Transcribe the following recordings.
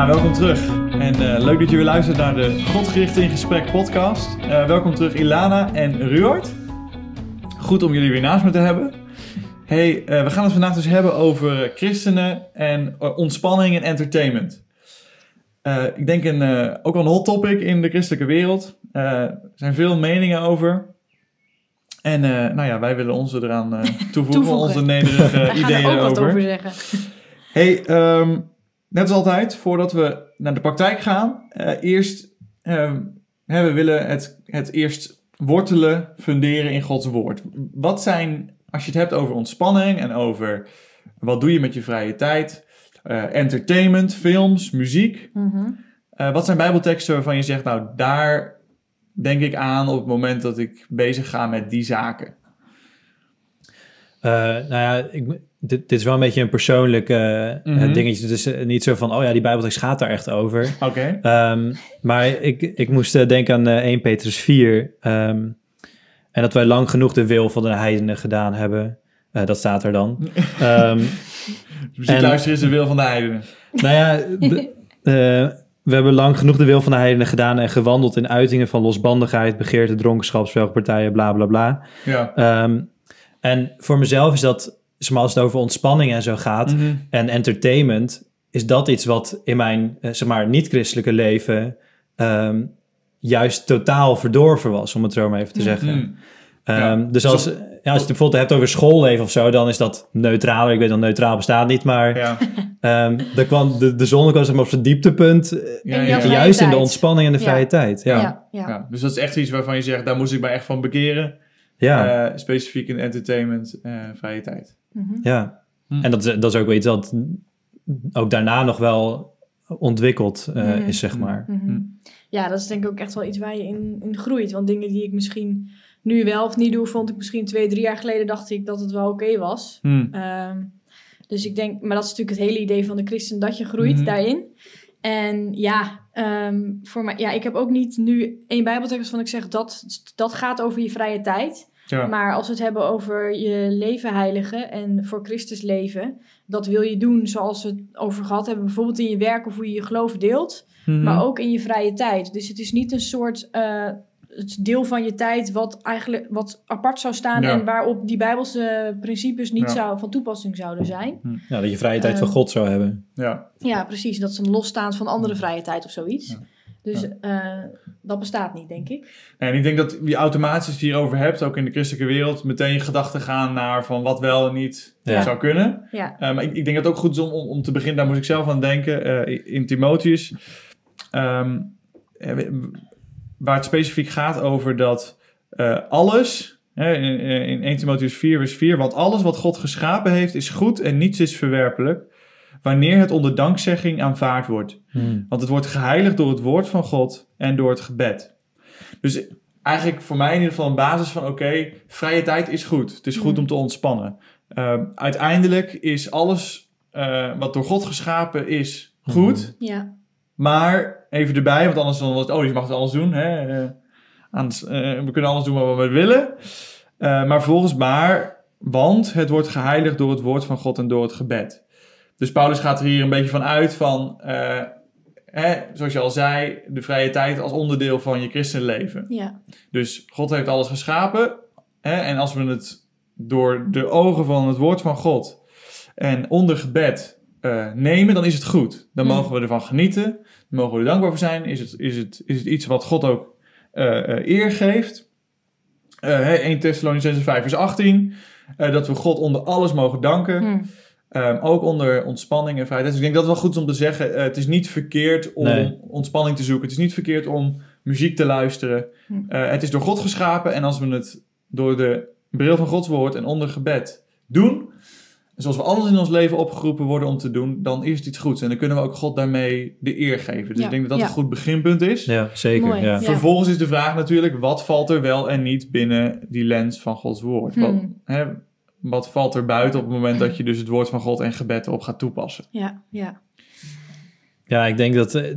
Ja, welkom terug. En eh, leuk dat je weer luistert naar de Godgericht in Gesprek podcast. Eh, welkom terug Ilana en Ruart. Goed om jullie weer naast me te hebben. Hey, eh, we gaan het vandaag dus hebben over christenen en ontspanning en entertainment. Ik denk een, ook wel een hot topic in de christelijke wereld. Er zijn veel meningen over. En nou ja, wij willen onze eraan toevoegen, Toevoegen. onze nederige Wij gaan ideeën er ook wat over zeggen. Hey, ehm, net als altijd, voordat we naar de praktijk gaan, eh, eerst, ehm, hè, we willen het, het eerst wortelen, funderen in Gods woord. Wat zijn, als je het hebt over ontspanning en over wat doe je met je vrije tijd, eh, entertainment, films, muziek, Mhm. eh, wat zijn bijbelteksten waarvan je zegt, nou daar denk ik aan op het moment dat ik bezig ga met die zaken? Eh, nou ja, ik, dit, dit is wel een beetje een persoonlijk eh, eh, Mhm. dingetje. Dus niet zo van, oh ja, die Bijbeltekst gaat daar echt over. Oké. Ehm, maar ik, ik moest denken aan eh, 1 Petrus 4. ehm, en dat wij lang genoeg de wil van de heidenen gedaan hebben. Dat staat er dan. En- luisteren is de wil van de heidenen. nou ja, de- we hebben lang genoeg de wil van de heidenen gedaan... en gewandeld in uitingen van losbandigheid, begeerte, dronkenschap, spelpartijen, bla bla bla. Ja. En voor mezelf is dat, zeg maar, als het over ontspanning en zo gaat... Mhm. en entertainment, is dat iets wat in mijn eh, zeg maar, niet-christelijke leven ehm, juist totaal verdorven was, om het zo maar even te zeggen. Mhm. Ja. Ehm, dus als, Zo- ja, als je het bijvoorbeeld hebt over schoolleven of zo, dan is dat neutraler. Ik weet dat neutraal bestaat niet, maar Ja. ehm daar kwam de, de zon kwam zeg maar, op zijn dieptepunt, eh, Ja, juist in de ontspanning en de Ja. vrije tijd. Ja, Ja, ja. ja. Ja, dus dat is echt iets waarvan je zegt, daar moest ik mij echt van bekeren. ja, Eh, specifiek in entertainment, eh, vrije tijd. Mhm. Hm. En dat is, dat is ook wel iets dat ook daarna nog wel ontwikkeld eh, Mhm. is, zeg maar. Mhm. Hm. Ja, dat is denk ik ook echt wel iets waar je in, in groeit. Want dingen die ik misschien nu wel of niet doe, vond ik misschien twee, drie jaar geleden dacht ik dat het wel oké was. Hm. Ehm, dus ik denk, maar dat is natuurlijk het hele idee van de christen, dat je groeit daarin. En ja, ehm, voor mij, ja, ik heb ook niet nu één bijbeltekst van ik zeg dat, dat gaat over je vrije tijd. Ja. Maar als we het hebben over je leven heiligen en voor Christus leven, dat wil je doen zoals we het over gehad hebben, bijvoorbeeld in je werk of hoe je je geloof deelt, Mhm. maar ook in je vrije tijd. Dus het is niet een soort eh, het deel van je tijd wat eigenlijk wat apart zou staan Ja. en waarop die bijbelse principes niet Ja. zou, van toepassing zouden zijn. Ja, dat je vrije tijd Eh, van God zou hebben. Ja. Ja, precies. Dat ze losstaan van andere vrije tijd of zoiets. Ja. Dus eh, dat bestaat niet, denk ik. En ik denk dat je automatisch als je hierover hebt, ook in de christelijke wereld, meteen je gedachten gaan naar van wat wel en niet Ja. zou kunnen. Ja. Eh, maar ik, ik denk dat het ook goed is om, om, te beginnen, daar moest ik zelf aan denken, eh, in Timotheus. ehm, eh, waar het specifiek gaat over dat eh, alles, hè, in, in 1 Timotheus 4 vers 4, want alles wat God geschapen heeft is goed en niets is verwerpelijk, wanneer het onder dankzegging aanvaard wordt. Hmm. Want het wordt geheiligd door het woord van God en door het gebed. Dus eigenlijk voor mij in ieder geval een basis van: oké, vrije tijd is goed. Het is goed Mm. om te ontspannen. Ehm, uiteindelijk is alles eh, wat door God geschapen is goed. Ja. Maar even erbij, want anders dan wordt oh, je mag het alles doen. Hè? Eh, anders, eh, we kunnen alles doen wat we willen. Eh, maar volgens maar, want het wordt geheiligd door het woord van God en door het gebed. Dus Paulus gaat er hier een beetje van uit van, eh, hè, zoals je al zei, de vrije tijd als onderdeel van je christenleven. Ja. Dus God heeft alles geschapen. Hè, en als we het door de ogen van het woord van God en onder gebed eh, nemen, dan is het goed. Dan Mm. mogen we ervan genieten. Dan mogen we er dankbaar voor zijn. Is het, is het, is het iets wat God ook eh, eer geeft? Hè, 1 Thessalonicenses 5 vers 18. eh, dat we God onder alles mogen danken. Hm. Ehm, ook onder ontspanning en vrijheid. Dus ik denk dat het wel goed is om te zeggen: eh, het is niet verkeerd om Nee. ontspanning te zoeken. Het is niet verkeerd om muziek te luisteren. Hm. Eh, het is door God geschapen en als we het door de bril van Gods woord en onder gebed doen, zoals we alles in ons leven opgeroepen worden om te doen, dan is het iets goeds. En dan kunnen we ook God daarmee de eer geven. Dus Ja, ik denk dat dat ja. een goed beginpunt is. Ja, zeker. Mooi, ja. Vervolgens is de vraag natuurlijk, wat valt er wel en niet binnen die lens van Gods woord? Wat, Hmm. hè, wat valt er buiten op het moment dat je dus het woord van God en gebed erop gaat toepassen? Ja. Ja. Ja, ik denk dat, eh,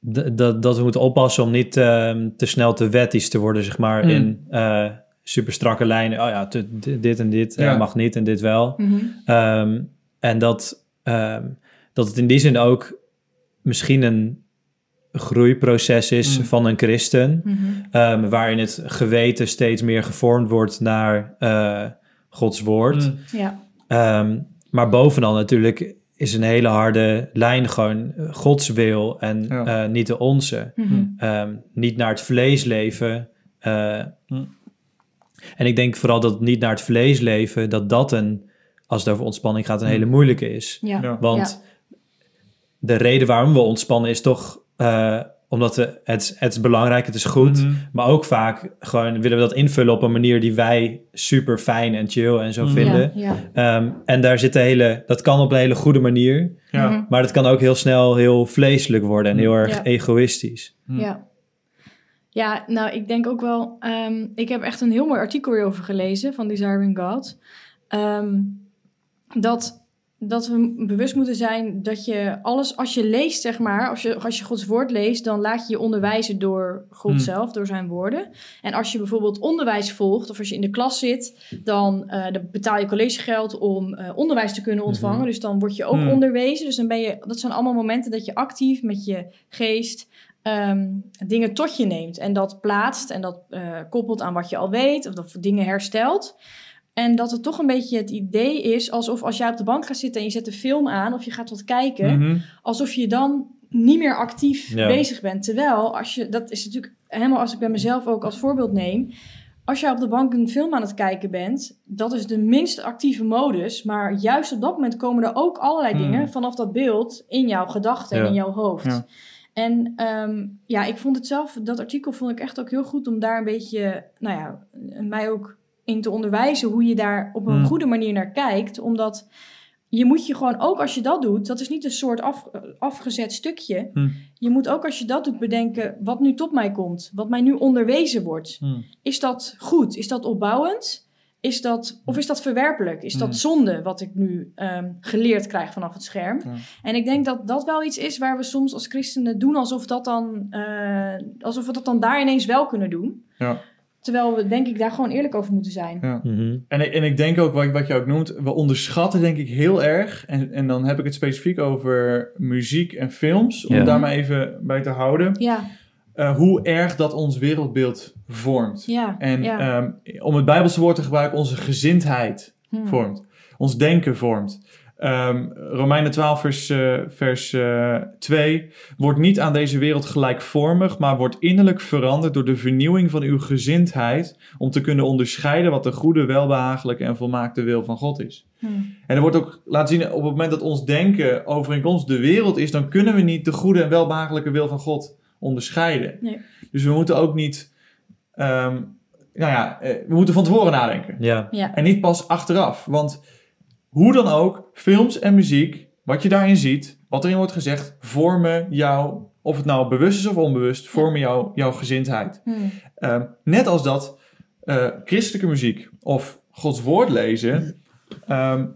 dat, dat we moeten oppassen om niet ehm, te snel te wettisch te worden, zeg maar, Hmm. in eh, super strakke lijnen. Oh ja, te- dit en dit eh, mag niet en dit wel. Mhm. Ehm, en dat, ehm, dat het in die zin ook misschien een groeiproces is Mm. van een christen, Mhm. ehm, waarin het geweten steeds meer gevormd wordt naar eh, Gods woord. Mm. Ja. Ehm, maar bovenal natuurlijk is een hele harde lijn gewoon eh, Gods wil en Ja. eh, niet de onze. Mhm. Ehm, niet naar het vlees leven. eh, Hm. En ik denk vooral dat niet naar het vlees leven, dat dat een, als het over ontspanning gaat, een hele moeilijke is. Ja. Ja. Want de reden waarom we ontspannen is toch eh, omdat we, het, het is belangrijk, het is goed. Mhm. Maar ook vaak gewoon willen we dat invullen op een manier die wij super fijn en chill en zo Mhm. vinden. Ja, ja. Ehm, en daar zit een hele, dat kan op een hele goede manier, Ja. Mhm. maar dat kan ook heel snel heel vleeselijk worden en heel erg Ja. egoïstisch. Ja. Ja, nou, ik denk ook wel... ehm, ik heb echt een heel mooi artikel hierover gelezen van Desiring God. Ehm, dat, dat we bewust moeten zijn dat je alles... Als je leest, zeg maar, als je, als je Gods woord leest... dan laat je je onderwijzen door God Hmm. zelf, door zijn woorden. En als je bijvoorbeeld onderwijs volgt... of als je in de klas zit... dan, eh, dan betaal je collegegeld om eh, onderwijs te kunnen ontvangen. Mhm. Dus dan word je ook Hmm. onderwezen. Dus dan ben je... Dat zijn allemaal momenten dat je actief met je geest ehm, dingen tot je neemt en dat plaatst en dat eh, koppelt aan wat je al weet of dat dingen herstelt. En dat het toch een beetje het idee is alsof als jij op de bank gaat zitten en je zet een film aan of je gaat wat kijken, Mhm. alsof je dan niet meer actief Ja. bezig bent. Terwijl, als je, dat is natuurlijk helemaal als ik bij mezelf ook als voorbeeld neem. Als je op de bank een film aan het kijken bent, dat is de minst actieve modus. Maar juist op dat moment komen er ook allerlei Hmm. dingen vanaf dat beeld in jouw gedachten en in jouw hoofd. Ja. En ehm, ja, ik vond het zelf, dat artikel vond ik echt ook heel goed om daar een beetje, nou ja, mij ook in te onderwijzen hoe je daar op een Hmm. goede manier naar kijkt. Omdat je moet je gewoon, ook als je dat doet, dat is niet een soort af, afgezet stukje. Hmm. Je moet ook als je dat doet bedenken, wat nu tot mij komt, wat mij nu onderwezen wordt. Hm. Is dat goed? Is dat opbouwend? Is dat, of is dat verwerpelijk? Is dat Hmm. zonde wat ik nu ehm, geleerd krijg vanaf het scherm? Ja. En ik denk dat dat wel iets is waar we soms als christenen doen alsof, dat dan, eh, alsof we dat dan daar ineens wel kunnen doen. Ja. Terwijl we denk ik daar gewoon eerlijk over moeten zijn. Ja. Mhm. En, ik- en ik denk ook, wat, wat je ook noemt, we onderschatten denk ik heel erg, en, en dan heb ik het specifiek over muziek en films, om Ja. daar maar even bij te houden, Ja, eh, hoe erg dat ons wereldbeeld vormt. ja. En ja. ehm, om het Bijbelse woord te gebruiken, onze gezindheid Hmm. vormt. Ons denken vormt. Ehm, Romeinen 12, vers, eh, vers eh, 2. Wordt niet aan deze wereld gelijkvormig, maar wordt innerlijk veranderd door de vernieuwing van uw gezindheid. Om te kunnen onderscheiden wat de goede, welbehagelijke en volmaakte wil van God is. Hmm. En er wordt ook laten zien, op het moment dat ons denken overeenkomst de wereld is, dan kunnen we niet de goede en welbehagelijke wil van God onderscheiden. Nee. Dus we moeten ook niet, ehm, nou ja, eh, we moeten van tevoren nadenken. Ja, Ja. En niet pas achteraf. Want hoe dan ook, films en muziek, wat je daarin ziet, wat erin wordt gezegd, vormen jou, of het nou bewust is of onbewust, vormen jou, jouw gezindheid. Hmm. Ehm, net als dat eh, christelijke muziek of Gods woord lezen ehm,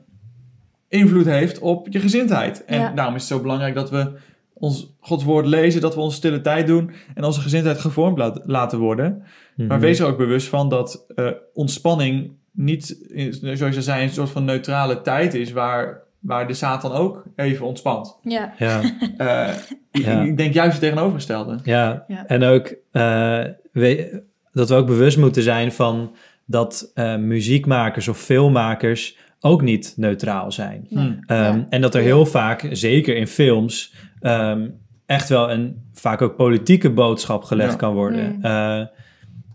invloed heeft op je gezindheid. En Ja. daarom is het zo belangrijk dat we ons Gods woord lezen, dat we onze stille tijd doen en onze gezindheid gevormd laat- laten worden. Maar Mhm. wees er ook bewust van dat eh, ontspanning niet, zoals je zei, een soort van neutrale tijd is waar, waar de Satan ook even ontspant. Ja. Ja, Eh, ik- Ja. Ik denk juist het tegenovergestelde. ja. Ja. en ook eh, we- dat we ook bewust moeten zijn van dat eh, muziekmakers of filmmakers ook niet neutraal zijn. Hmm. Ehm, Ja. En dat er heel vaak, zeker in films, ehm, echt wel een vaak ook politieke boodschap gelegd Ja. kan worden. Mm.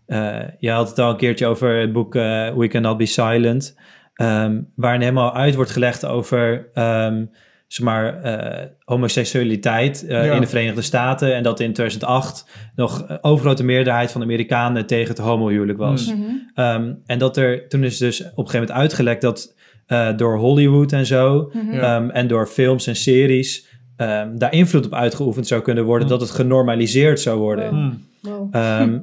Eh, je had het al een keertje over het boek eh, We Cannot Be Silent, ehm, waarin helemaal uit wordt gelegd over ehm, zeg maar, eh, homoseksualiteit eh, Ja. in de Verenigde Staten. En dat in 2008 nog een overgrote meerderheid van de Amerikanen tegen het homohuwelijk was. Mm. Mhm. Ehm, en dat er toen is dus op een gegeven moment uitgelekt dat eh, door Hollywood en zo Mhm. Ehm, en door films en series ehm, daar invloed op uitgeoefend zou kunnen worden, Mm. dat het genormaliseerd zou worden. Wow. Wow. Ehm,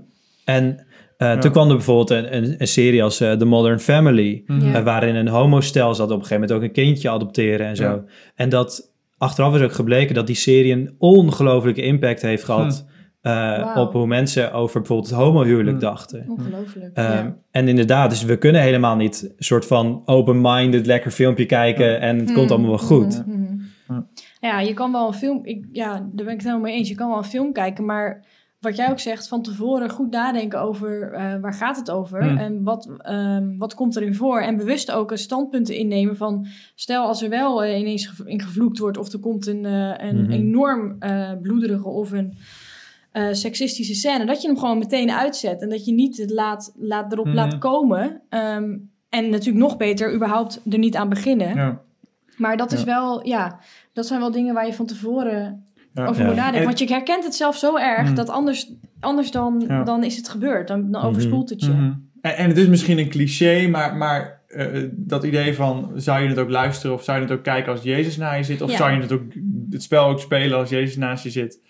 en eh, Ja. toen kwam er bijvoorbeeld een, een, een serie als eh, The Modern Family, Mhm. Ja. eh, waarin een homostel zat op een gegeven moment ook een kindje adopteren en zo. Ja. En dat achteraf is ook gebleken dat die serie een ongelofelijke impact heeft gehad eh, Wauw. op hoe mensen over bijvoorbeeld het homohuwelijk Hmm. dachten. Ongelooflijk. Ehm, ja. En inderdaad, dus we kunnen helemaal niet een soort van open-minded lekker filmpje kijken Ja. en het komt allemaal wel goed. Ja. Ja, je kan wel een film... Ik, ja, daar ben ik het helemaal mee eens. Je kan wel een film kijken, maar wat jij ook zegt, van tevoren goed nadenken over eh, waar gaat het over Hmm. en wat, ehm, wat komt erin voor. En bewust ook een standpunten innemen van, stel als er wel eh, ineens gev- in gevloekt wordt of er komt een, eh, een Mhm. enorm bloederige of een seksistische scène, dat je hem gewoon meteen uitzet en dat je niet het laat, laat erop Mhm. laat komen. Ehm, en natuurlijk nog beter, überhaupt er niet aan beginnen. Ja. Maar dat is wel, ja, dat zijn wel dingen waar je van tevoren. Over Ja. moet nadenken. En- Want je herkent het zelf zo erg Mm. dat anders, anders dan, Ja. dan is het gebeurd. Dan, dan Mhm. overspoelt het je. Mhm. en, en het is misschien een cliché, maar, maar eh, dat idee van zou je het ook luisteren of zou je het ook kijken als Jezus naar je zit? Of Ja. zou je het, ook, het spel ook spelen als Jezus naast je zit?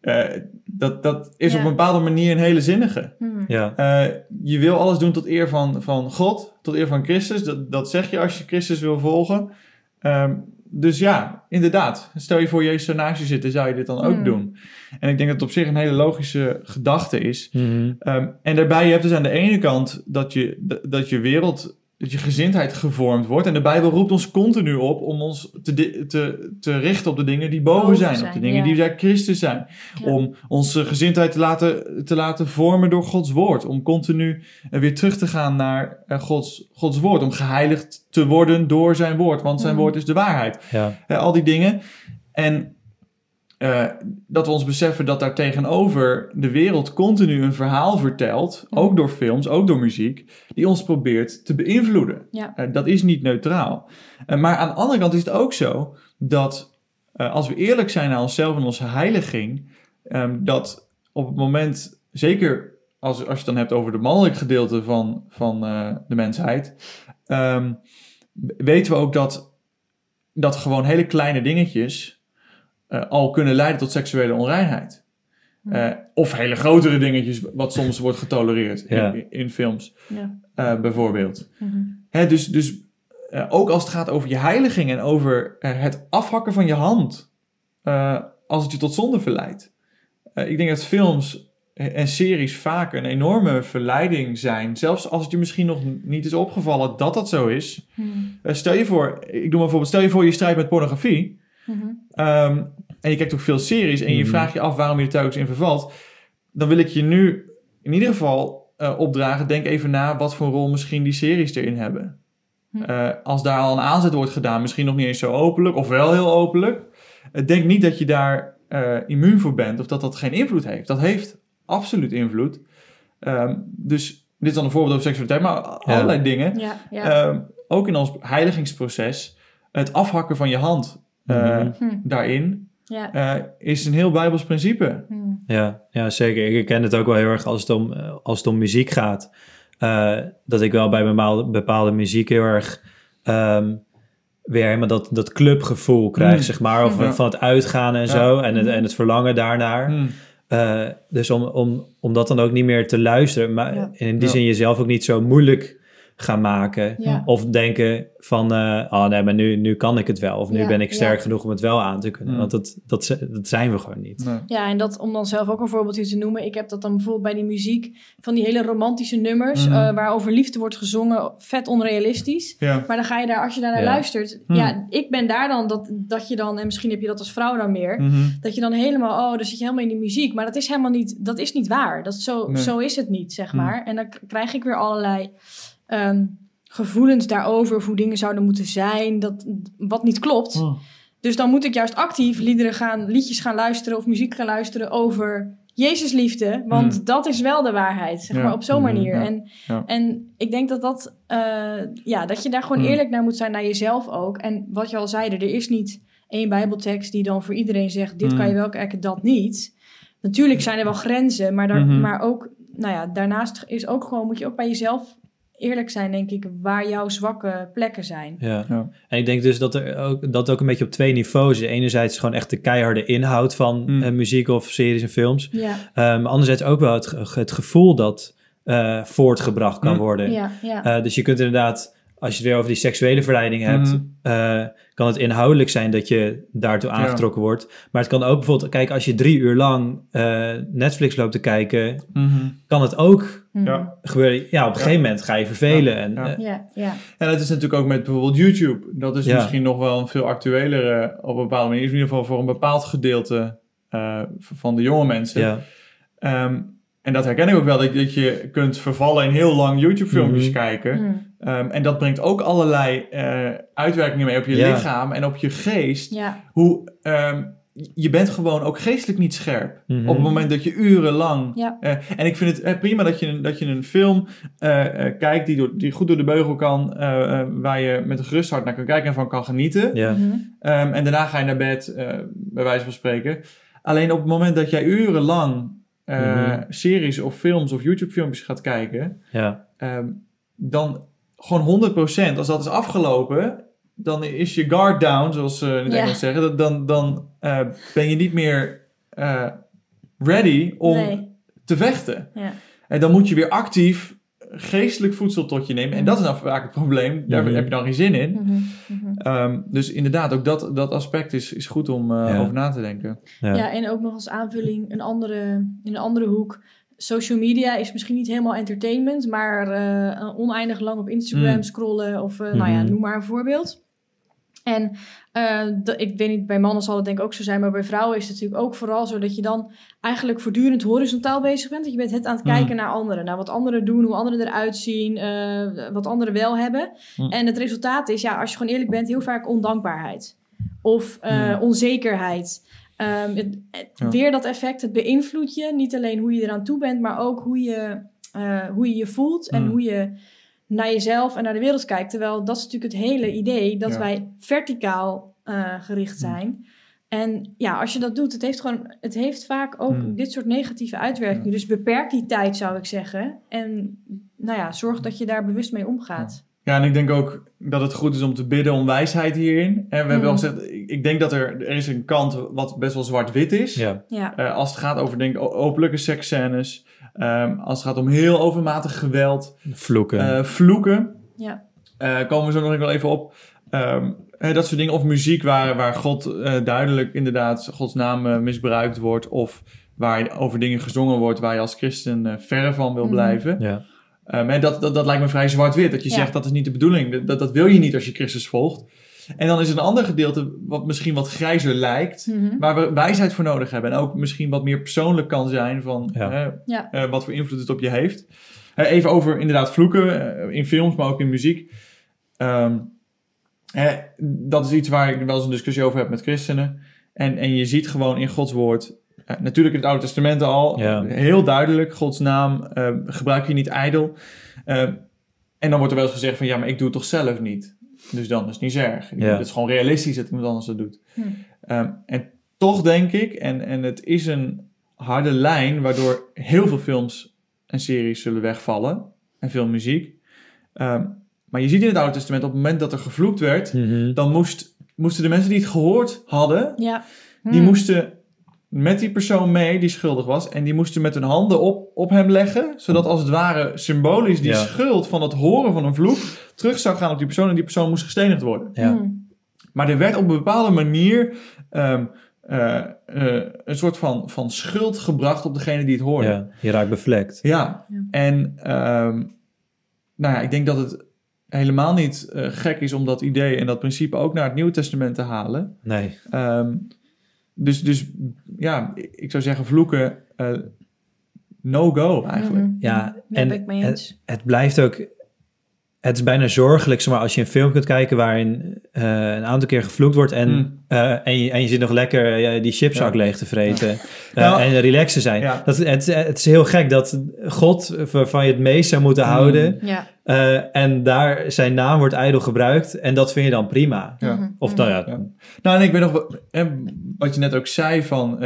Eh, dat, dat is Ja. op een bepaalde manier een hele zinnige. Hmm. Ja, Eh, je wil alles doen tot eer van, van God, tot eer van Christus. Dat, dat zeg je als je Christus wil volgen. Ehm, dus ja, inderdaad. Stel je voor Jezus zou naast je zitten, zou je dit dan ook Hmm. doen? En ik denk dat het op zich een hele logische gedachte is. Mhm. Ehm, en daarbij, je hebt dus aan de ene kant dat je, dat je wereld, dat je gezindheid gevormd wordt. En de Bijbel roept ons continu op om ons te, te, te richten op de dingen die boven, Boven zijn, zijn, Op de dingen ja. die bij Christus zijn. Ja. Om onze gezindheid te laten, te laten vormen door Gods woord. Om continu eh, weer terug te gaan naar eh, Gods, Gods woord. Om geheiligd te worden door zijn woord. Want zijn Mhm. woord is de waarheid. ja, Eh, al die dingen. En eh, dat we ons beseffen dat daar tegenover de wereld continu een verhaal vertelt, ook door films, ook door muziek, die ons probeert te beïnvloeden. Ja. Eh, dat is niet neutraal. Eh, maar aan de andere kant is het ook zo dat als we eerlijk zijn naar onszelf en onze heiliging, ehm, dat op het moment, zeker als, als je het dan hebt over de mannelijk gedeelte van, van de mensheid, ehm, weten we ook dat, dat gewoon hele kleine dingetjes eh, al kunnen leiden tot seksuele onreinheid. Hmm. Eh, of hele grotere dingetjes, wat soms wordt getolereerd Ja. in, in films, Ja. eh, bijvoorbeeld. Mhm. Hè, dus dus eh, ook als het gaat over je heiliging en over het afhakken van je hand, eh, als het je tot zonde verleidt. Eh, ik denk dat films en series vaak een enorme verleiding zijn, zelfs als het je misschien nog niet is opgevallen dat dat zo is. Hmm. Stel je voor, ik doe maar bijvoorbeeld, stel je voor je strijdt met pornografie. Mhm. Ehm, en je kijkt ook veel series en je Mhm. vraagt je af waarom je er telkens in vervalt. Dan wil ik je nu in ieder geval eh, opdragen, denk even na wat voor rol misschien die series erin hebben. Hm. Eh, als daar al een aanzet wordt gedaan, misschien nog niet eens zo openlijk of wel heel openlijk. eh, denk niet dat je daar eh, immuun voor bent of dat dat geen invloed heeft. Dat heeft absoluut invloed. Ehm, dus dit is dan een voorbeeld over seksualiteit, maar allerlei dingen. Ja, ja. Ehm, ook in ons heiligingsproces, het afhakken van je hand eh, Mhm. Hm. daarin ja. eh, is een heel Bijbels principe. Hm. Ja, ja, zeker. Ik herken het ook wel heel erg als het om, eh, als het om muziek gaat. Eh, dat ik wel bij bepaalde, bepaalde muziek heel erg ehm, weer helemaal dat, dat clubgevoel krijg, Mm. zeg maar. Of Ja. van het uitgaan en Ja. zo. En het, en het verlangen daarnaar. Hmm. Eh, dus om, om, om dat dan ook niet meer te luisteren. Maar Ja. in die Ja. zin jezelf ook niet zo moeilijk gaan maken. Ja. Of denken van, eh oh nee, maar nu, nu kan ik het wel. Of nu Ja, ben ik sterk ja. genoeg om het wel aan te kunnen. Want dat, dat, dat zijn we gewoon niet. Nee. Ja, en dat om dan zelf ook een voorbeeldje te noemen. Ik heb dat dan bijvoorbeeld bij die muziek van die hele romantische nummers, Mhm. eh, waar over liefde wordt gezongen, vet onrealistisch. Ja. Maar dan ga je daar, als je daar naar Ja. luistert, Hmm. ja, ik ben daar dan dat, dat je dan, en misschien heb je dat als vrouw dan meer, Mhm. dat je dan helemaal, oh, dan zit je helemaal in die muziek. Maar dat is helemaal niet, dat is niet waar. Dat zo, Nee. zo is het niet, zeg maar. En dan k- krijg ik weer allerlei ehm, gevoelens daarover, of hoe dingen zouden moeten zijn, dat, wat niet klopt. Hmm. Dus dan moet ik juist actief liederen gaan, liedjes gaan luisteren of muziek gaan luisteren over Jezus liefde. Want Hmm. dat is wel de waarheid, zeg Ja. maar, op zo'n Mhm, manier. ja. En, Ja. en ik denk dat dat, eh, ja, dat je daar gewoon Hmm. eerlijk naar moet zijn, naar jezelf ook. En wat je al zeide, er is niet één bijbeltekst die dan voor iedereen zegt, dit Hmm. kan je wel kijken, dat niet. Natuurlijk zijn er wel grenzen, maar, daar, maar ook, nou ja, daarnaast is ook gewoon, moet je ook bij jezelf eerlijk zijn, denk ik, waar jouw zwakke plekken zijn. Ja. Ja. En ik denk dus dat er ook, dat ook een beetje op twee niveaus is. Enerzijds gewoon echt de keiharde inhoud van Mm. eh, muziek of series en films. Ja, Um, anderzijds ook wel het gevoel dat eh, voortgebracht kan Mm. worden. ja, ja. Eh, dus je kunt inderdaad als je het weer over die seksuele verleiding hebt, Mhm. eh, kan het inhoudelijk zijn dat je daartoe Ja. aangetrokken wordt. Maar het kan ook bijvoorbeeld, kijk, als je drie uur lang eh, Netflix loopt te kijken, Mhm. kan het ook Mhm. Ja. gebeuren. Ja, op een gegeven moment ga je vervelen. En, Ja. eh, Ja, ja. En dat is natuurlijk ook met bijvoorbeeld YouTube. Dat is Ja. misschien nog wel een veel actuelere op een bepaalde manier. In ieder geval voor een bepaald gedeelte eh, van de jonge mensen. ja. Ehm, en dat herken ik ook wel, dat, dat je kunt vervallen in heel lang YouTube-filmpjes kijken. Ehm, en dat brengt ook allerlei eh, uitwerkingen mee op je Ja. lichaam en op je geest. Ja. Hoe, ehm, je bent gewoon ook geestelijk niet scherp. Mhm. Op het moment dat je urenlang... Ja. eh, en ik vind het eh, prima dat je, een- dat je een film eh, eh, kijkt die, door, die goed door de beugel kan. waar je met een gerust hart naar kan kijken en van kan genieten. Ja. Mhm. Ehm, en daarna ga je naar bed, eh, bij wijze van spreken. Alleen op het moment dat jij urenlang eh, Mhm. series of films of YouTube-filmpjes gaat kijken, Ja. ehm, dan gewoon 100%, als dat is afgelopen, dan is je guard down, zoals ze in het Ja. Engels zeggen. Dan, dan eh, ben je niet meer eh, ready om Nee. te vechten. Ja. En dan moet je weer actief geestelijk voedsel tot je nemen. En dat is dan vaak het probleem. Daar Mhm. heb je dan geen zin in. Mhm. Mhm. Ehm, dus inderdaad, ook dat, dat aspect is, is goed om eh, Ja. over na te denken. Ja. Ja, en ook nog als aanvulling een andere, in een andere hoek. Social media is misschien niet helemaal entertainment, maar eh, oneindig lang op Instagram Mm. scrollen of eh, nou ja, Mhm. noem maar een voorbeeld. En eh, ik weet niet, bij mannen zal het denk ik ook zo zijn, maar bij vrouwen is het natuurlijk ook vooral zo dat je dan eigenlijk voortdurend horizontaal bezig bent. Dat je bent het aan het Mm. kijken naar anderen, naar wat anderen doen, hoe anderen eruit zien, wat anderen wel hebben. Mm. En het resultaat is, ja, als je gewoon eerlijk bent, heel vaak ondankbaarheid of onzekerheid. Ehm, het, het- Ja. Weer dat effect, het beïnvloedt je. Niet alleen hoe je eraan toe bent, maar ook hoe je eh, hoe je, je voelt en Mm. hoe je naar jezelf en naar de wereld kijkt. Terwijl dat is natuurlijk het hele idee dat Ja. wij verticaal eh, gericht Mm. zijn. En ja, als je dat doet, het heeft gewoon, het heeft vaak ook Mm. dit soort negatieve uitwerkingen. Ja. Dus beperk die tijd, zou ik zeggen. En nou ja, zorg dat je daar bewust mee omgaat. Ja, en ik denk ook dat het goed is om te bidden om wijsheid hierin. En we hebben Mm. al gezegd, ik, denk dat er, er is een kant wat best wel zwart-wit is. Ja. Ja, Eh, als het gaat over denk, openlijke seksscènes. ehm, als het gaat om heel overmatig geweld. Vloeken. eh, vloeken. ja, Eh, komen we zo nog wel even op. Ehm, eh, dat soort dingen. Of muziek waar, waar God eh, duidelijk inderdaad Gods naam eh, misbruikt wordt. Of waar over dingen gezongen wordt waar je als christen eh, verre van wil Mhm. blijven. ja. Ehm, en dat, dat, dat lijkt me vrij zwart-wit. Dat je Ja. zegt dat is niet de bedoeling. Dat, dat wil je niet als je Christus volgt. En dan is er een ander gedeelte wat misschien wat grijzer lijkt. Mhm. Waar we wijsheid voor nodig hebben. En ook misschien wat meer persoonlijk kan zijn van Ja. eh, Ja. wat voor invloed het op je heeft. Even over inderdaad vloeken eh, in films, maar ook in muziek. Ehm, eh, dat is iets waar ik wel eens een discussie over heb met christenen. En, en je ziet gewoon in Gods woord, eh, natuurlijk in het Oude Testament al, Ja. heel duidelijk, Gods naam eh, gebruik je niet ijdel. Eh, en dan wordt er wel eens gezegd van, ja, maar ik doe het toch zelf niet. Dus dan is het niet erg. Ja. Het is gewoon realistisch dat iemand anders dat doet. Hm. Ehm, en toch denk ik, en, en het is een harde lijn, waardoor heel veel films en series zullen wegvallen. En veel muziek. Ehm, maar je ziet in het Oude Testament, op het moment dat er gevloekt werd, Mhm. dan moest, moesten de mensen die het gehoord hadden, ja. die Hmm. moesten met die persoon mee die schuldig was. En die moesten met hun handen op, op hem leggen. Zodat als het ware symbolisch die Ja. schuld van het horen van een vloek terug zou gaan op die persoon. En die persoon moest gestenigd worden. Ja. Hmm. Maar er werd op een bepaalde manier ehm, eh, eh, een soort van, van schuld gebracht op degene die het hoorde. ja, je raakt bevlekt. Ja, Ja. en ehm, nou ja, ik denk dat het helemaal niet eh, gek is om dat idee en dat principe ook naar het Nieuwe Testament te halen. Nee. Ehm, dus, dus ja, ik zou zeggen vloeken, eh, no go eigenlijk. Mhm. Ja, en ben ik mee eens. Het blijft ook... Het is bijna zorgelijk, zeg maar, als je een film kunt kijken waarin eh, een aantal keer gevloekt wordt en, Mm. eh, en, je, en je zit nog lekker eh, die chipzak Ja. leeg te vreten Nou, en relaxen zijn. ja. Dat, het, het is heel gek dat God waarvan je het meest zou moeten Mm. houden Ja. eh, en daar zijn naam wordt ijdel gebruikt en dat vind je dan prima. Ja. Mhm. Of nou ja, Ja. Nou, en ik weet nog wat je net ook zei van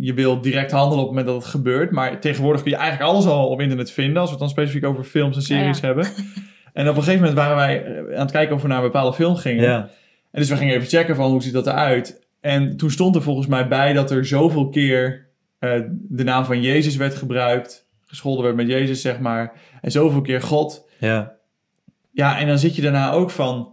je, wil direct handelen op het moment dat het gebeurt. Maar tegenwoordig kun je eigenlijk alles al op internet vinden. Als we het dan specifiek over films en series Ja, ja. hebben. En op een gegeven moment waren wij eh, aan het kijken of we naar een bepaalde film gingen. ja. En dus we gingen even checken van hoe ziet dat eruit. En toen stond er volgens mij bij dat er zoveel keer eh, de naam van Jezus werd gebruikt. Gescholden werd met Jezus, zeg maar. En zoveel keer God. ja. ja, en dan zit je daarna ook van...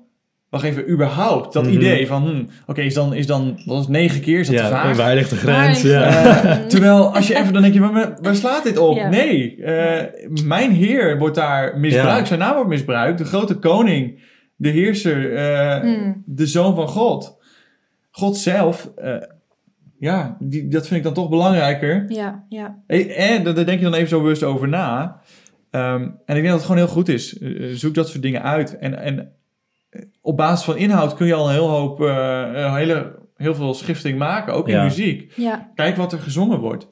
Wacht even, überhaupt, dat Mhm. idee van... hm, Oké, is dan, is dan... Dat is negen keer, is dat te Ja, vaag? waar ligt de grens? Ja. Terwijl als je even dan denk je, waar, waar slaat dit op? Ja. Nee, eh, mijn heer wordt daar misbruikt. Ja. Zijn naam wordt misbruikt. De grote koning, de heerser, eh, Mm. de zoon van God. God zelf, eh, ja, die, dat vind ik dan toch belangrijker. Ja, ja. Eh, En daar denk je dan even zo bewust over na. Ehm, en ik denk dat het gewoon heel goed is. Zoek dat soort dingen uit. En, en op basis van inhoud kun je al een heel hoop, eh, een hele, heel veel schifting maken, ook in muziek. Ja, Kijk wat er gezongen wordt.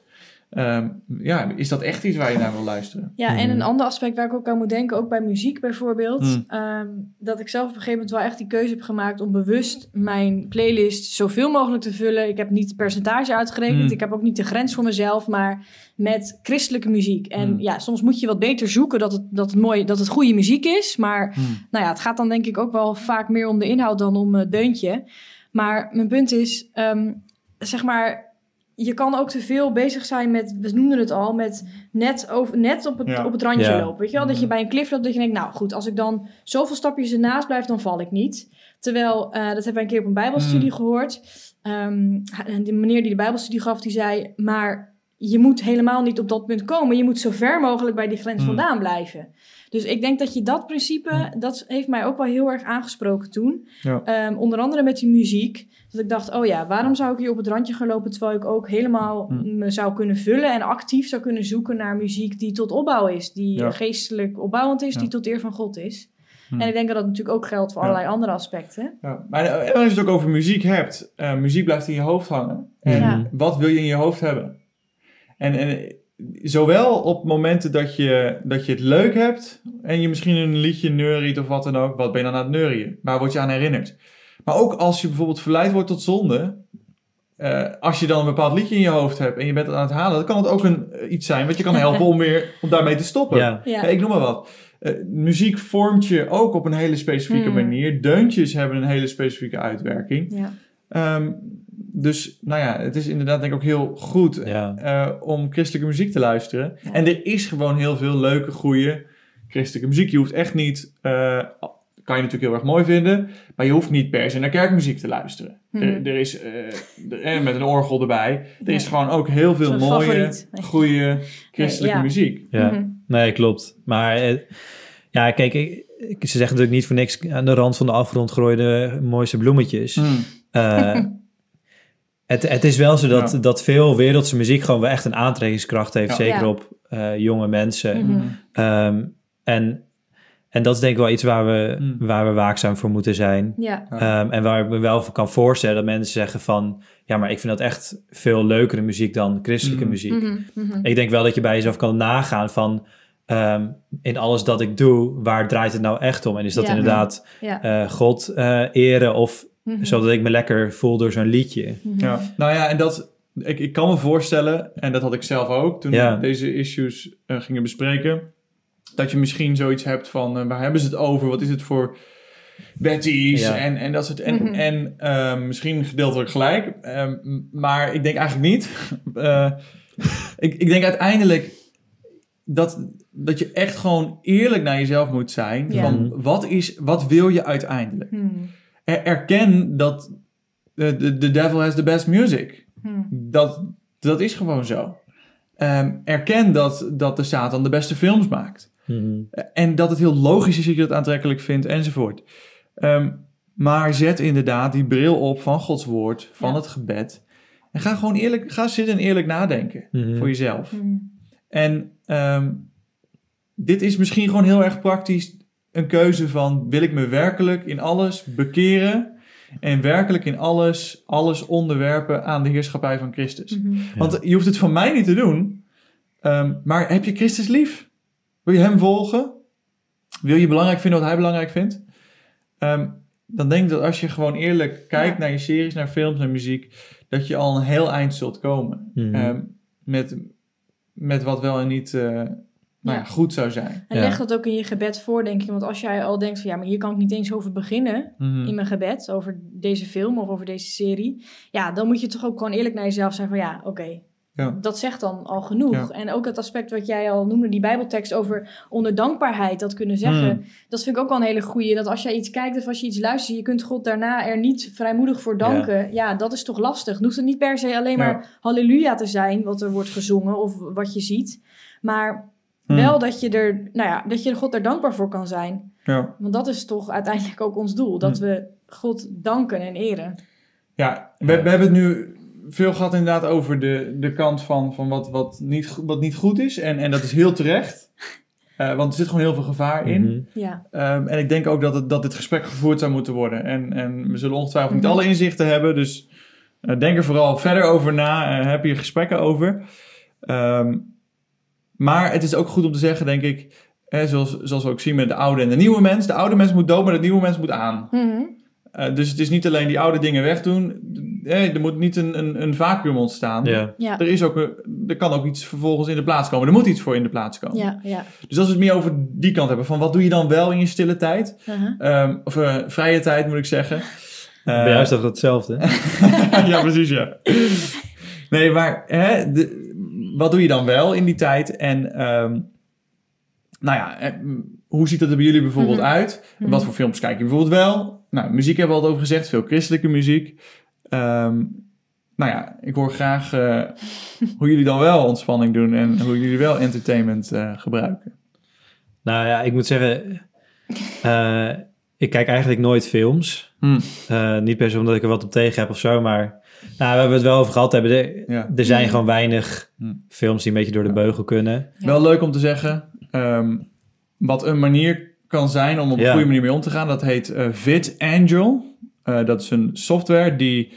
Ehm, ja, is dat echt iets waar je naar wil luisteren? ja en Mhm. een ander aspect waar ik ook aan moet denken, ook bij muziek bijvoorbeeld, Mm. ehm, dat ik zelf op een gegeven moment wel echt die keuze heb gemaakt om bewust mijn playlist zoveel mogelijk te vullen. Ik heb niet het percentage uitgerekend, Mm. ik heb ook niet de grens voor mezelf, maar met christelijke muziek. En Mm. ja, soms moet je wat beter zoeken dat het, dat het, mooi, dat het goede muziek is, maar nou ja, het gaat dan denk ik ook wel vaak meer om de inhoud dan om het deuntje. Maar mijn punt is, ehm, zeg maar, je kan ook te veel bezig zijn met, we noemden het al, met net, over, net op, het, Ja. op het randje Ja. lopen. Weet je wel, dat je bij een cliff loopt, dat je denkt, nou goed, als ik dan zoveel stapjes ernaast blijf, dan val ik niet. Terwijl, eh, dat hebben wij een keer op een bijbelstudie Mm. gehoord. Ehm, en de meneer die de bijbelstudie gaf, die zei, maar je moet helemaal niet op dat punt komen. Je moet zo ver mogelijk bij die grens Mm. vandaan blijven. Dus ik denk dat je dat principe, dat heeft mij ook wel heel erg aangesproken toen. Ja. Ehm, onder andere met die muziek. Dat ik dacht, oh ja, waarom zou ik hier op het randje gaan lopen... terwijl ik ook helemaal Mm. me zou kunnen vullen... en actief zou kunnen zoeken naar muziek die tot opbouw is. Die Ja. geestelijk opbouwend is, Ja. die tot eer van God is. Hm. En ik denk dat dat natuurlijk ook geldt voor Ja. allerlei andere aspecten. Ja, maar en als je het ook over muziek hebt, eh, muziek blijft in je hoofd hangen. En Ja. wat wil je in je hoofd hebben? En, en zowel op momenten dat je, dat je het leuk hebt en je misschien een liedje neuriet of wat dan ook, wat ben je dan aan het neurien? Waar word je aan herinnerd? Maar ook als je bijvoorbeeld verleid wordt tot zonde, eh, als je dan een bepaald liedje in je hoofd hebt en je bent het aan het halen, dan kan het ook een, eh, iets zijn wat je kan helpen om weer om daarmee te stoppen. Ja. Ik noem maar wat. Eh, muziek vormt je ook op een hele specifieke Hmm. manier. Deuntjes hebben een hele specifieke uitwerking. ja. Ehm, dus nou ja, het is inderdaad denk ik ook heel goed Ja. eh, om christelijke muziek te luisteren. Ja. En er is gewoon heel veel leuke, goede christelijke muziek. Je hoeft echt niet, eh, kan je natuurlijk heel erg mooi vinden, maar je hoeft niet per se naar kerkmuziek te luisteren. Mhm. Er, er is, eh, er- eh, met een orgel erbij, er is gewoon ook heel veel mooie, favoriet. goede christelijke ja. muziek. Ja. Mhm. Nee, klopt. Maar eh, ja, kijk, ik, ik- ze zeggen natuurlijk niet voor niks aan de rand van de afgrond groeide mooiste bloemetjes. Mm. Eh, het, het is wel zo dat, Ja. dat veel wereldse muziek gewoon wel echt een aantrekkingskracht heeft, Ja. zeker Ja. op eh, jonge mensen. Mhm. Ehm, en, en dat is denk ik wel iets waar we, Mm. waar we waakzaam voor moeten zijn. Ja. Ehm, en waar ik me wel voor kan voorstellen dat mensen zeggen van... ja, maar ik vind dat echt veel leukere muziek dan christelijke Mm. muziek. Mhm, mhm. Ik denk wel dat je bij jezelf kan nagaan van... ehm, in alles dat ik doe, waar draait het nou echt om? En is dat Ja. inderdaad ja. eh, God eh, eren of Mhm. zodat ik me lekker voel door zo'n liedje? Mhm. Ja, nou ja, en dat, ik, ik kan me voorstellen, en dat had ik zelf ook toen Ja. we deze issues eh, gingen bespreken, dat je misschien zoiets hebt van, eh, waar hebben ze het over? Wat is het voor? Ja. En, en dat soort, en, Mhm. en ehm, misschien gedeeltelijk gelijk, ehm, maar ik denk eigenlijk niet. Eh, ik, ik denk uiteindelijk dat, dat je echt gewoon eerlijk naar jezelf moet zijn. Ja. Van wat, is, wat wil je uiteindelijk? Er- erken dat de the, the devil has the best music. Mhm. Dat, dat is gewoon zo. Ehm, erken dat, dat de Satan de beste films maakt. Mhm. En dat het heel logisch is dat je dat aantrekkelijk vindt enzovoort. Ehm, maar zet inderdaad die bril op van Gods woord, van Ja. het gebed. En ga gewoon eerlijk, ga zitten en eerlijk nadenken Mhm. voor jezelf. En ehm, dit is misschien gewoon heel erg praktisch een keuze van... wil ik me werkelijk in alles bekeren... en werkelijk in alles, alles onderwerpen aan de heerschappij van Christus. Mhm. Ja. Want je hoeft het van mij niet te doen... ehm, maar heb je Christus lief? Wil je hem volgen? Wil je belangrijk vinden wat hij belangrijk vindt? Ehm, dan denk ik dat als je gewoon eerlijk kijkt Ja. naar je series, naar films, naar muziek... dat je al een heel eind zult komen. Mhm. Ehm, met, met wat wel en niet eh, nou ja, goed zou zijn. En leg dat ook in je gebed voor, denk ik. Want als jij al denkt van ja, maar hier kan ik niet eens over beginnen Mhm. in mijn gebed, over deze film of over deze serie. Ja, dan moet je toch ook gewoon eerlijk naar jezelf zijn van ja, oké. Ja. Dat zegt dan al genoeg. Ja. En ook het aspect wat jij al noemde, die Bijbeltekst over onder dankbaarheid, dat kunnen zeggen. Hmm. Dat vind ik ook wel een hele goeie. Dat als jij iets kijkt of als je iets luistert, je kunt God daarna er niet vrijmoedig voor danken. Ja, dat is toch lastig. Het hoeft het niet per se alleen Ja. maar halleluja te zijn, wat er wordt gezongen of wat je ziet. Maar Hmm. wel dat je er, nou ja, dat je God er dankbaar voor kan zijn. Ja. Want dat is toch uiteindelijk ook ons doel. Dat Hmm. we God danken en eren. Ja, we, we hebben het nu veel gehad inderdaad over de, de kant van, van wat, wat, niet, wat niet goed is. En, en dat is heel terecht. Eh, want er zit gewoon heel veel gevaar in. Mhm. Ja, Ehm, en ik denk ook dat, het, dat dit gesprek gevoerd zou moeten worden. En, en we zullen ongetwijfeld Mhm. niet alle inzichten hebben. Dus eh, denk er vooral verder over na. eh heb hier gesprekken over. Ehm, maar het is ook goed om te zeggen, denk ik... Hè, zoals, zoals we ook zien met de oude en de nieuwe mens. De oude mens moet dood, maar de nieuwe mens moet aan. Mhm. Eh, dus het is niet alleen die oude dingen wegdoen. Eh, er moet niet een, een, een vacuüm ontstaan. Ja. ja, Er, is ook een, er kan ook iets vervolgens in de plaats komen. Er moet iets voor in de plaats komen. ja, ja. Dus als we het meer over die kant hebben. Van wat doe je dan wel in je stille tijd? Uh-huh. Ehm, of eh, vrije tijd moet ik zeggen. Bij Eh, jou is toch hetzelfde? ja, precies, ja. Nee, maar hè, de, wat doe je dan wel in die tijd? En ehm, nou ja, eh, hoe ziet dat er bij jullie bijvoorbeeld Mhm. uit? Mhm. Wat voor films kijk je bijvoorbeeld wel? Nou, muziek hebben we al over gezegd, veel christelijke muziek. Ehm, nou ja, ik hoor graag eh, hoe jullie dan wel ontspanning doen en hoe jullie wel entertainment eh, gebruiken. Nou ja, ik moet zeggen, eh, ik kijk eigenlijk nooit films. Hm, Eh, niet per se omdat ik er wat op tegen heb of zo, maar nou, we hebben het wel over gehad hebben. Er, ja. er zijn gewoon weinig films die een beetje door de Ja. beugel kunnen. Ja. Wel leuk om te zeggen, ehm, wat een manier kan zijn om op een Ja. goede manier mee om te gaan. Dat heet eh VidAngel. Eh, dat is een software die,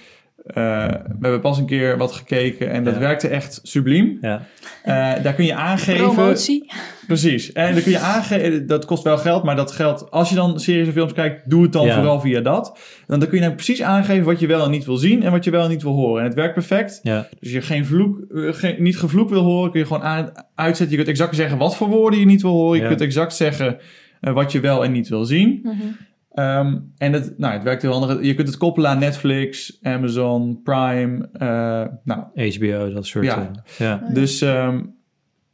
eh, we hebben pas een keer wat gekeken en dat Ja. werkte echt subliem. Ja, Eh, daar kun je aangeven... Promotie. Precies. En dan kun je aangeven, dat kost wel geld, maar dat geld, als je dan series en films kijkt, doe het dan Ja. vooral via dat. En dan kun je dan precies aangeven wat je wel en niet wil zien en wat je wel en niet wil horen. En het werkt perfect. ja, Dus als je geen vloek, eh, geen, niet gevloek wil horen, kun je gewoon aan, uitzetten. Je kunt exact zeggen wat voor woorden je niet wil horen. Je Ja. kunt exact zeggen eh, wat je wel en niet wil zien. Mhm. Ehm, en het, nou, het werkt heel handig. Je kunt het koppelen aan Netflix, Amazon, Prime. eh, nou, HBO, dat soort. Ja. Ja, ja. Oh, ja. dus ehm,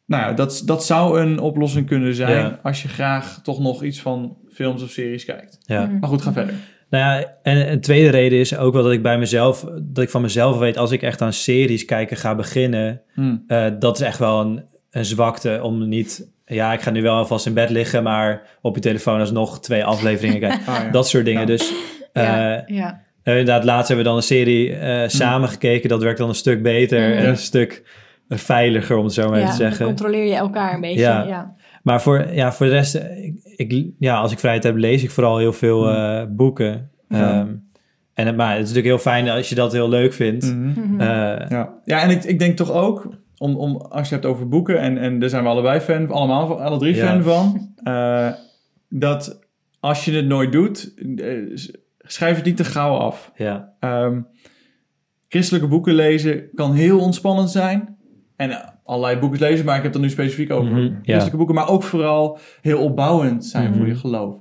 nou ja, dat, dat zou een oplossing kunnen zijn Ja. als je graag toch nog iets van films of series kijkt. ja. Mhm. Maar goed, ga verder. Nou ja, en een tweede reden is ook wel dat ik bij mezelf, dat ik van mezelf weet, als ik echt aan series kijken ga beginnen, Hm. eh, dat is echt wel een, een zwakte om niet, ja, ik ga nu wel alvast in bed liggen, maar op je telefoon alsnog twee afleveringen kijken. Ja. Dat soort dingen. Ja. Dus eh, ja, ja. eh, inderdaad, laatst hebben we dan een serie eh, samen gekeken. Dat werkt dan een stuk beter Mm. en een stuk eh, veiliger, om het zo maar even ja, te dan zeggen. controleer je elkaar een beetje. Ja. Ja. Maar voor, ja, voor de rest, eh, ik, ik- ja, als ik vrijheid heb, lees ik vooral heel veel Mm. eh, boeken. Ja. Ehm, en het, maar het is natuurlijk heel fijn als je dat heel leuk vindt. Mhm. Mhm. Eh, Ja, ja en ik, ik denk toch ook, om, om, als je het hebt over boeken, en, en daar zijn we allebei fan, allemaal, van- alle drie Ja. fan van, eh, dat als je het nooit doet, eh, schrijf het niet te gauw af. ja, Ehm, christelijke boeken lezen kan heel ontspannend zijn. En allerlei boeken lezen, maar ik heb het er nu specifiek over Mhm, ja. christelijke boeken, maar ook vooral heel opbouwend zijn Mhm. voor je geloof.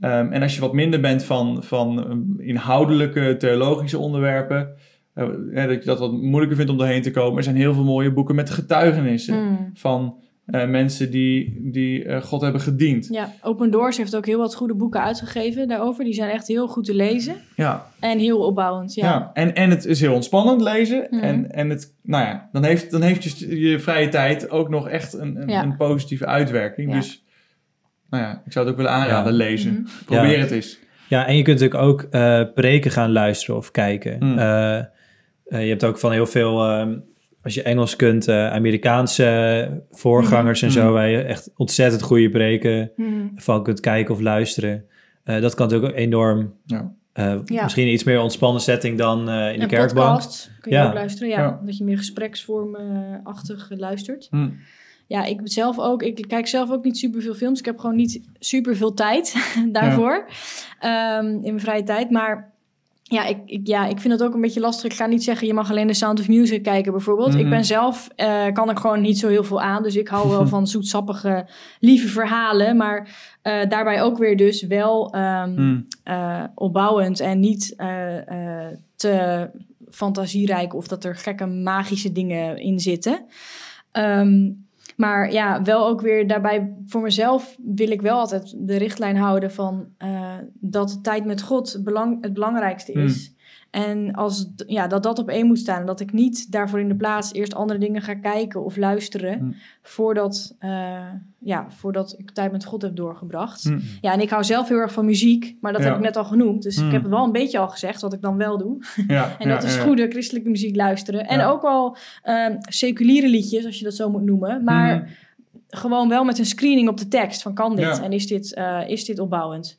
Ehm, en als je wat minder bent van, van eh, inhoudelijke, theologische onderwerpen, eh, dat je dat wat moeilijker vindt om doorheen te komen. Er zijn heel veel mooie boeken met getuigenissen Mm. van eh, mensen die, die eh, God hebben gediend. Ja, Open Doors heeft ook heel wat goede boeken uitgegeven daarover. Die zijn echt heel goed te lezen Ja, en heel opbouwend. Ja, ja. En, en het is heel ontspannend lezen. Mhm. En, en het, nou ja, dan heeft, dan heeft je, je vrije tijd ook nog echt een, een, Ja. een positieve uitwerking. Ja. Dus, nou ja, ik zou het ook willen aanraden, Ja. lezen. Mhm. Probeer Ja. het eens. ja, en je kunt natuurlijk ook eh, preken gaan luisteren of kijken. Mm. Je hebt ook van heel veel, ehm, als je Engels kunt, eh, Amerikaanse voorgangers en Mhm. zo, waar je echt ontzettend goede preken Mhm. van kunt kijken of luisteren. Eh, dat kan natuurlijk ook enorm, Ja. eh, Ja. misschien een iets meer ontspannen setting dan eh, in de kerkbank. podcasts kun je Ja. ook luisteren. Ja, Ja. Dat je meer gespreksvormachtig luistert. Hm. Ja, ik zelf ook. Ik kijk zelf ook niet super veel films. Ik heb gewoon niet super veel tijd daarvoor. Ehm, in mijn vrije tijd. Maar ja ik, ik, ja, ik vind het ook een beetje lastig. Ik ga niet zeggen, je mag alleen de Sound of Music kijken bijvoorbeeld. Mhm. Ik ben zelf, eh, kan er gewoon niet zo heel veel aan. Dus ik hou wel van zoetsappige, lieve verhalen. Maar eh, daarbij ook weer dus wel ehm, Hm. eh, opbouwend en niet te fantasierijk of dat er gekke magische dingen in zitten. Ehm, maar ja, wel ook weer daarbij voor mezelf wil ik wel altijd de richtlijn houden van eh, dat tijd met God belang, het belangrijkste is. En als, ja, dat dat op één moet staan. Dat ik niet daarvoor in de plaats eerst andere dingen ga kijken of luisteren. Hmm. Voordat, eh, ja, voordat ik tijd met God heb doorgebracht. Hm. Ja, en ik hou zelf heel erg van muziek. Maar dat Ja. heb ik net al genoemd. Dus Hmm. ik heb wel een beetje al gezegd wat ik dan wel doe. Ja, En ja, dat is goede christelijke muziek luisteren. En ook wel ehm, seculiere liedjes, als je dat zo moet noemen. Maar gewoon wel met een screening op de tekst. Van kan dit? En is dit, eh, is dit opbouwend?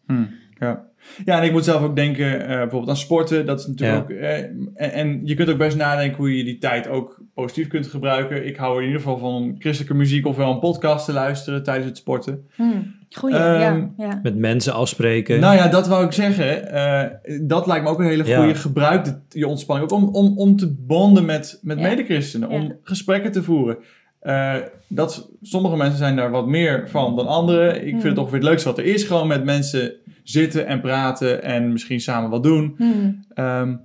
Ja. Ja, en ik moet zelf ook denken, eh, bijvoorbeeld aan sporten. Dat is natuurlijk Ja. ook. eh, en, en je kunt ook best nadenken hoe je die tijd ook positief kunt gebruiken. Ik hou in ieder geval van om christelijke muziek of wel een podcast te luisteren tijdens het sporten. Hmm. Goeie, Ehm, ja. ja. Met mensen afspreken. Nou ja, dat wou ik zeggen. Eh, dat lijkt me ook een hele Ja. goede. Gebruik de- je ontspanning ook om, om, om te bonden met, met Ja. medechristenen. Ja. Om gesprekken te voeren. Eh, dat, sommige mensen zijn daar wat meer van dan anderen. Ik vind Hmm. het ongeveer het leukste wat er is. Gewoon met mensen zitten en praten en misschien samen wat doen. Hmm. Ehm,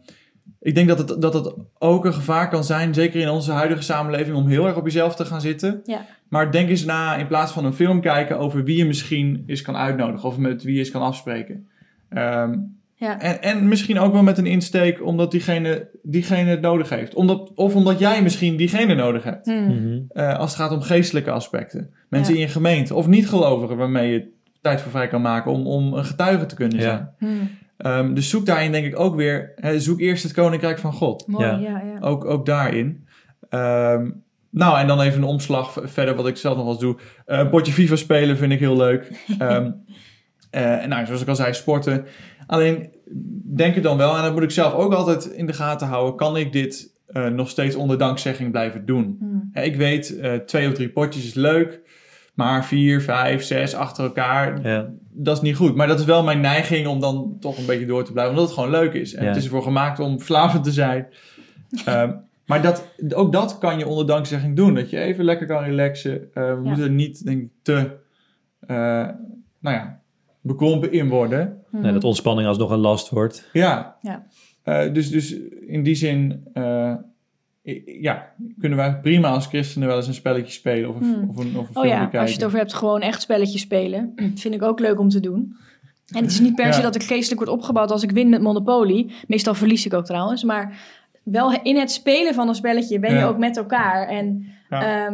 ik denk dat het, dat het ook een gevaar kan zijn, zeker in onze huidige samenleving, om heel erg op jezelf te gaan zitten. Ja. Maar denk eens na, in plaats van een film kijken, over wie je misschien eens kan uitnodigen of met wie je eens kan afspreken. Ehm, Ja. en, en misschien ook wel met een insteek omdat diegene, diegene het nodig heeft. Omdat, of omdat jij misschien diegene nodig hebt. Hmm. Mhm. eh, als het gaat om geestelijke aspecten. Mensen Ja. in je gemeente of niet-gelovigen waarmee je tijd voor vrij kan maken om, om een getuige te kunnen Ja. zijn. Hmm. Ehm, dus zoek daarin denk ik ook weer, hè, zoek eerst het koninkrijk van God. Mooi, Ja. ja, ja. Ook, ook daarin. Ehm, nou, en dan even een omslag verder wat ik zelf nog wel eens doe. Eh, een potje FIFA spelen vind ik heel leuk. Ehm, eh, en nou, zoals ik al zei, sporten. Alleen denk er dan wel, en dat moet ik zelf ook altijd in de gaten houden, kan ik dit eh, nog steeds onder dankzegging blijven doen? Hmm. Hè, ik weet, eh, twee of drie potjes is leuk, maar vier, vijf, zes achter elkaar, Ja. dat is niet goed. Maar dat is wel mijn neiging om dan toch een beetje door te blijven. Omdat het gewoon leuk is. En Ja. het is ervoor gemaakt om verslavend te zijn. Ehm, maar dat, ook dat kan je onder dankzegging doen. Dat je even lekker kan relaxen. Eh, we Ja. moeten niet denk ik, te eh, nou ja, bekrompen in worden. Hmm. Nee, dat ontspanning alsnog een last wordt. Ja. Ja. Eh, dus, dus in die zin... eh, ja, kunnen wij prima als christenen wel eens een spelletje spelen of een, Hmm. of een, of een Oh ja, kijken. als je het over hebt, gewoon echt spelletjes spelen. Vind ik ook leuk om te doen. En het is niet per se Ja. dat ik geestelijk word opgebouwd als ik win met Monopoly. Meestal verlies ik ook trouwens. Maar wel in het spelen van een spelletje ben je Ja. ook met elkaar. En Ja. ja,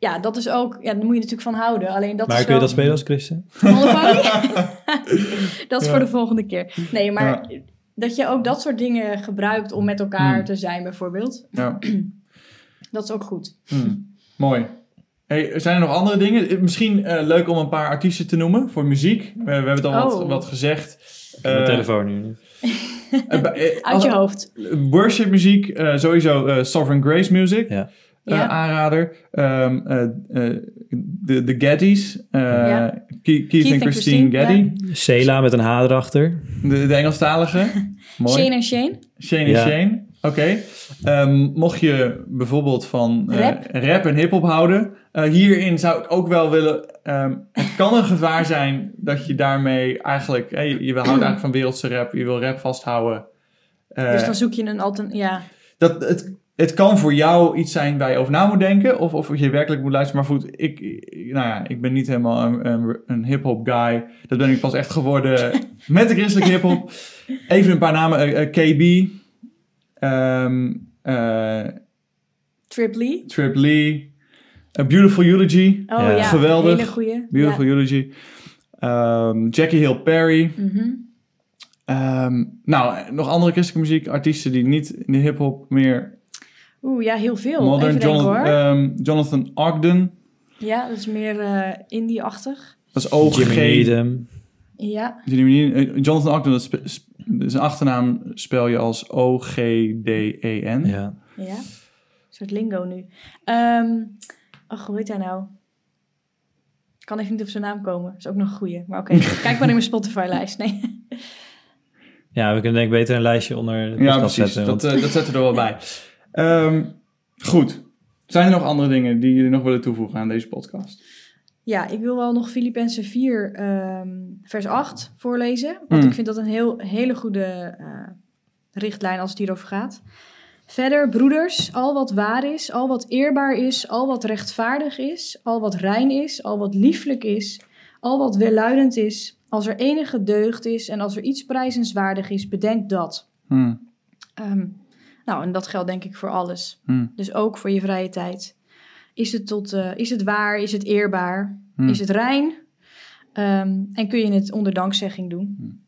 ja dat is ook... Ja, daar moet je natuurlijk van houden. Alleen dat maar is kun je dat spelen als christen? Dat is Ja. voor de volgende keer. Nee, maar dat je ook dat soort dingen gebruikt om met elkaar Hmm. te zijn bijvoorbeeld. Ja. Dat is ook goed. Hmm, mooi. Hey, zijn er nog andere dingen? Eh, Misschien eh, leuk om een paar artiesten te noemen voor muziek. We, we hebben het al wat, Oh. wat gezegd. Mijn Eh, telefoon nu. Uit je hoofd. Worship muziek, eh, sowieso eh, Sovereign Grace Music. Ja. Eh, Ja. aanrader. Ehm, eh, eh, de de Gettys. eh, Ja. Ke- Keith, en Christine, Christine, Getty. Cela met een H erachter. De, de Engelstalige. Mooi. Shane en Shane. Shane en Ja. Shane. Oké. Ehm, mocht je bijvoorbeeld van Rap. rap en hip-hop houden, eh, hierin zou ik ook wel willen. ehm, het kan een gevaar zijn dat je daarmee eigenlijk. je, je houdt eigenlijk van wereldse rap, je wil rap vasthouden. Eh, Dus dan zoek je een altern... Ja, dat, het, het kan voor jou iets zijn waar je over na moet denken, of, of je werkelijk moet luisteren. Maar goed, ik, nou ja, ik ben niet helemaal een, een, een hip-hop guy. Dat ben ik pas echt geworden met de christelijke hip-hop. Even een paar namen: eh, eh, KB. Ehm, eh, Trip Lee. Trip Lee, A Beautiful Eulogy, Oh Ja. ja, Geweldig. hele goeie. Beautiful Eulogy, Ehm, Jackie Hill Perry. Mhm. Ehm, nou, nog andere christelijke muziek, artiesten die niet in de hip-hop meer Oeh, ja, heel veel. modern. Even denken Jonathan, hoor. ehm, Jonathan Ogden, ja, dat is meer eh, indie-achtig. dat is OG. Jimmy Needham. Ja. Eh, Jonathan Ogden, dat sp- zijn achternaam spel je als O-G-D-E-N. Ja. ja. Een soort lingo nu. Ehm ach, hoe heet hij nou? Ik kan even niet op zijn naam komen. is ook nog een goeie. Maar oké, kijk maar in mijn Spotify-lijst. Nee. ja, we kunnen denk ik beter een lijstje onder de Ja, podcast precies. zetten. Dat, want- eh, dat zetten we er wel bij. Ehm, goed. Zijn er nog andere dingen die jullie nog willen toevoegen aan deze podcast? Ja, ik wil wel nog Filippenzen 4, ehm, vers 8 voorlezen. Want Mm. ik vind dat een heel, hele goede eh, richtlijn als het hierover gaat. Verder, broeders, al wat waar is, al wat eerbaar is, al wat rechtvaardig is, al wat rein is, al wat lieflijk is, al wat welluidend is, als er enige deugd is en als er iets prijzenswaardig is, bedenk dat. Hmm. Ehm, nou, en dat geldt denk ik voor alles. Hmm. Dus ook voor je vrije tijd. Is het, tot, eh, is het waar? Is het eerbaar? Hmm. Is het rein? Ehm, en kun je het onder dankzegging doen?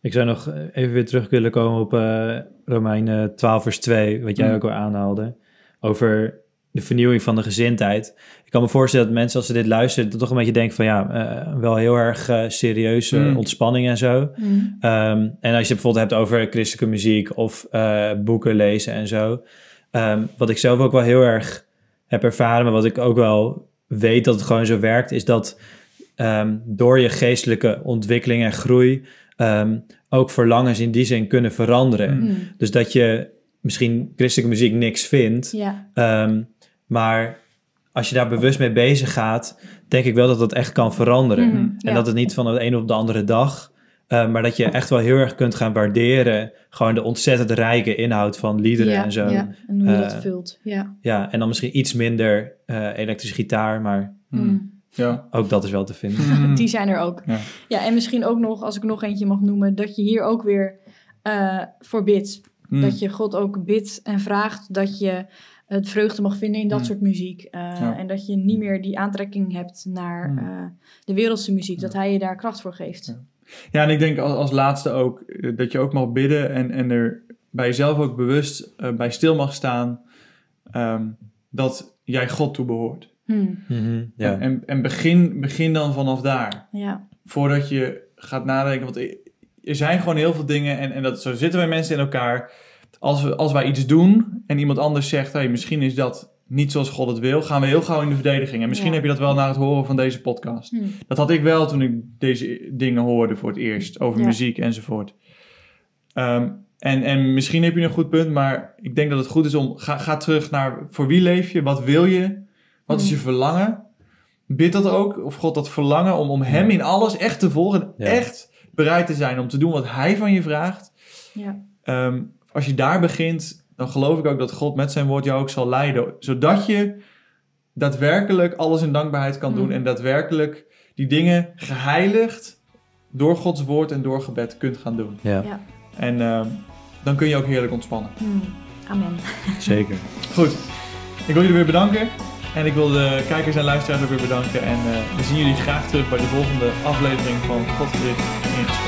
Ik zou nog even weer terug willen komen op eh Romeinen 12 vers 2, wat jij ook al aanhaalde. Over de vernieuwing van de gezindheid. Ik kan me voorstellen dat mensen als ze dit luisteren... toch een beetje denken van ja, eh, wel heel erg eh, serieuze Mm. ontspanning en zo. Hmm. Ehm, en als je het bijvoorbeeld hebt over christelijke muziek of eh, boeken lezen en zo. Ehm, wat ik zelf ook wel heel erg heb ervaren, maar wat ik ook wel weet dat het gewoon zo werkt, is dat ehm, door je geestelijke ontwikkeling en groei ehm, ook verlangens in die zin kunnen veranderen. Mm. Dus dat je misschien christelijke muziek niks vindt, Ja, ehm, maar als je daar bewust mee bezig gaat, denk ik wel dat dat echt kan veranderen. Mhm, En ja. dat het niet van de ene op de andere dag, eh, maar dat je echt wel heel erg kunt gaan waarderen, gewoon de ontzettend rijke inhoud van liederen ja, en zo. ja. Ja. En hoe je dat Eh, vult. Ja. en dan misschien iets minder eh, elektrische gitaar, maar Hmm. Hmm. Ja. ook dat is wel te vinden. Hmm. Die zijn er ook. Ja. Ja, en misschien ook nog, als ik nog eentje mag noemen, dat je hier ook weer eh voor bidt. Hmm. Dat je God ook bidt en vraagt dat je het vreugde mag vinden in dat Mm. soort muziek. Eh, Ja. En dat je niet meer die aantrekking hebt naar Mm. eh, de wereldse muziek. Ja. Dat hij je daar kracht voor geeft. Ja. Ja, en ik denk als, als laatste ook eh, dat je ook mag bidden en, en er bij jezelf ook bewust eh, bij stil mag staan ehm, dat jij God toebehoort. Hmm. Mhm, ja. En, en begin, begin dan vanaf daar. Ja. Voordat je gaat nadenken, want er zijn gewoon heel veel dingen en, en dat, zo zitten wij mensen in elkaar. Als, we, als wij iets doen en iemand anders zegt, hey, misschien is dat niet zoals God het wil, gaan we heel gauw in de verdediging. En misschien Ja. heb je dat wel na het horen van deze podcast. Hmm. Dat had ik wel toen ik deze dingen hoorde voor het eerst. Over Ja. muziek enzovoort. Ehm, en, en misschien heb je een goed punt, maar ik denk dat het goed is om... Ga, ga terug naar voor wie leef je? Wat wil je? Wat is Mm. je verlangen? Bid dat ook, of God dat verlangen om, om hem in alles echt te volgen. Ja. Echt bereid te zijn om te doen wat hij van je vraagt. Ja. Ehm, als je daar begint, dan geloof ik ook dat God met zijn woord jou ook zal leiden. Zodat je daadwerkelijk alles in dankbaarheid kan doen. Mm. En daadwerkelijk die dingen geheiligd door Gods woord en door gebed kunt gaan doen. ja, Ja. En ehm, dan kun je ook heerlijk ontspannen. Hmm. Amen. zeker. Goed, ik wil jullie weer bedanken. En ik wil de kijkers en luisteraars ook weer bedanken. En eh, we zien jullie graag terug bij de volgende aflevering van Godgericht in gesprek.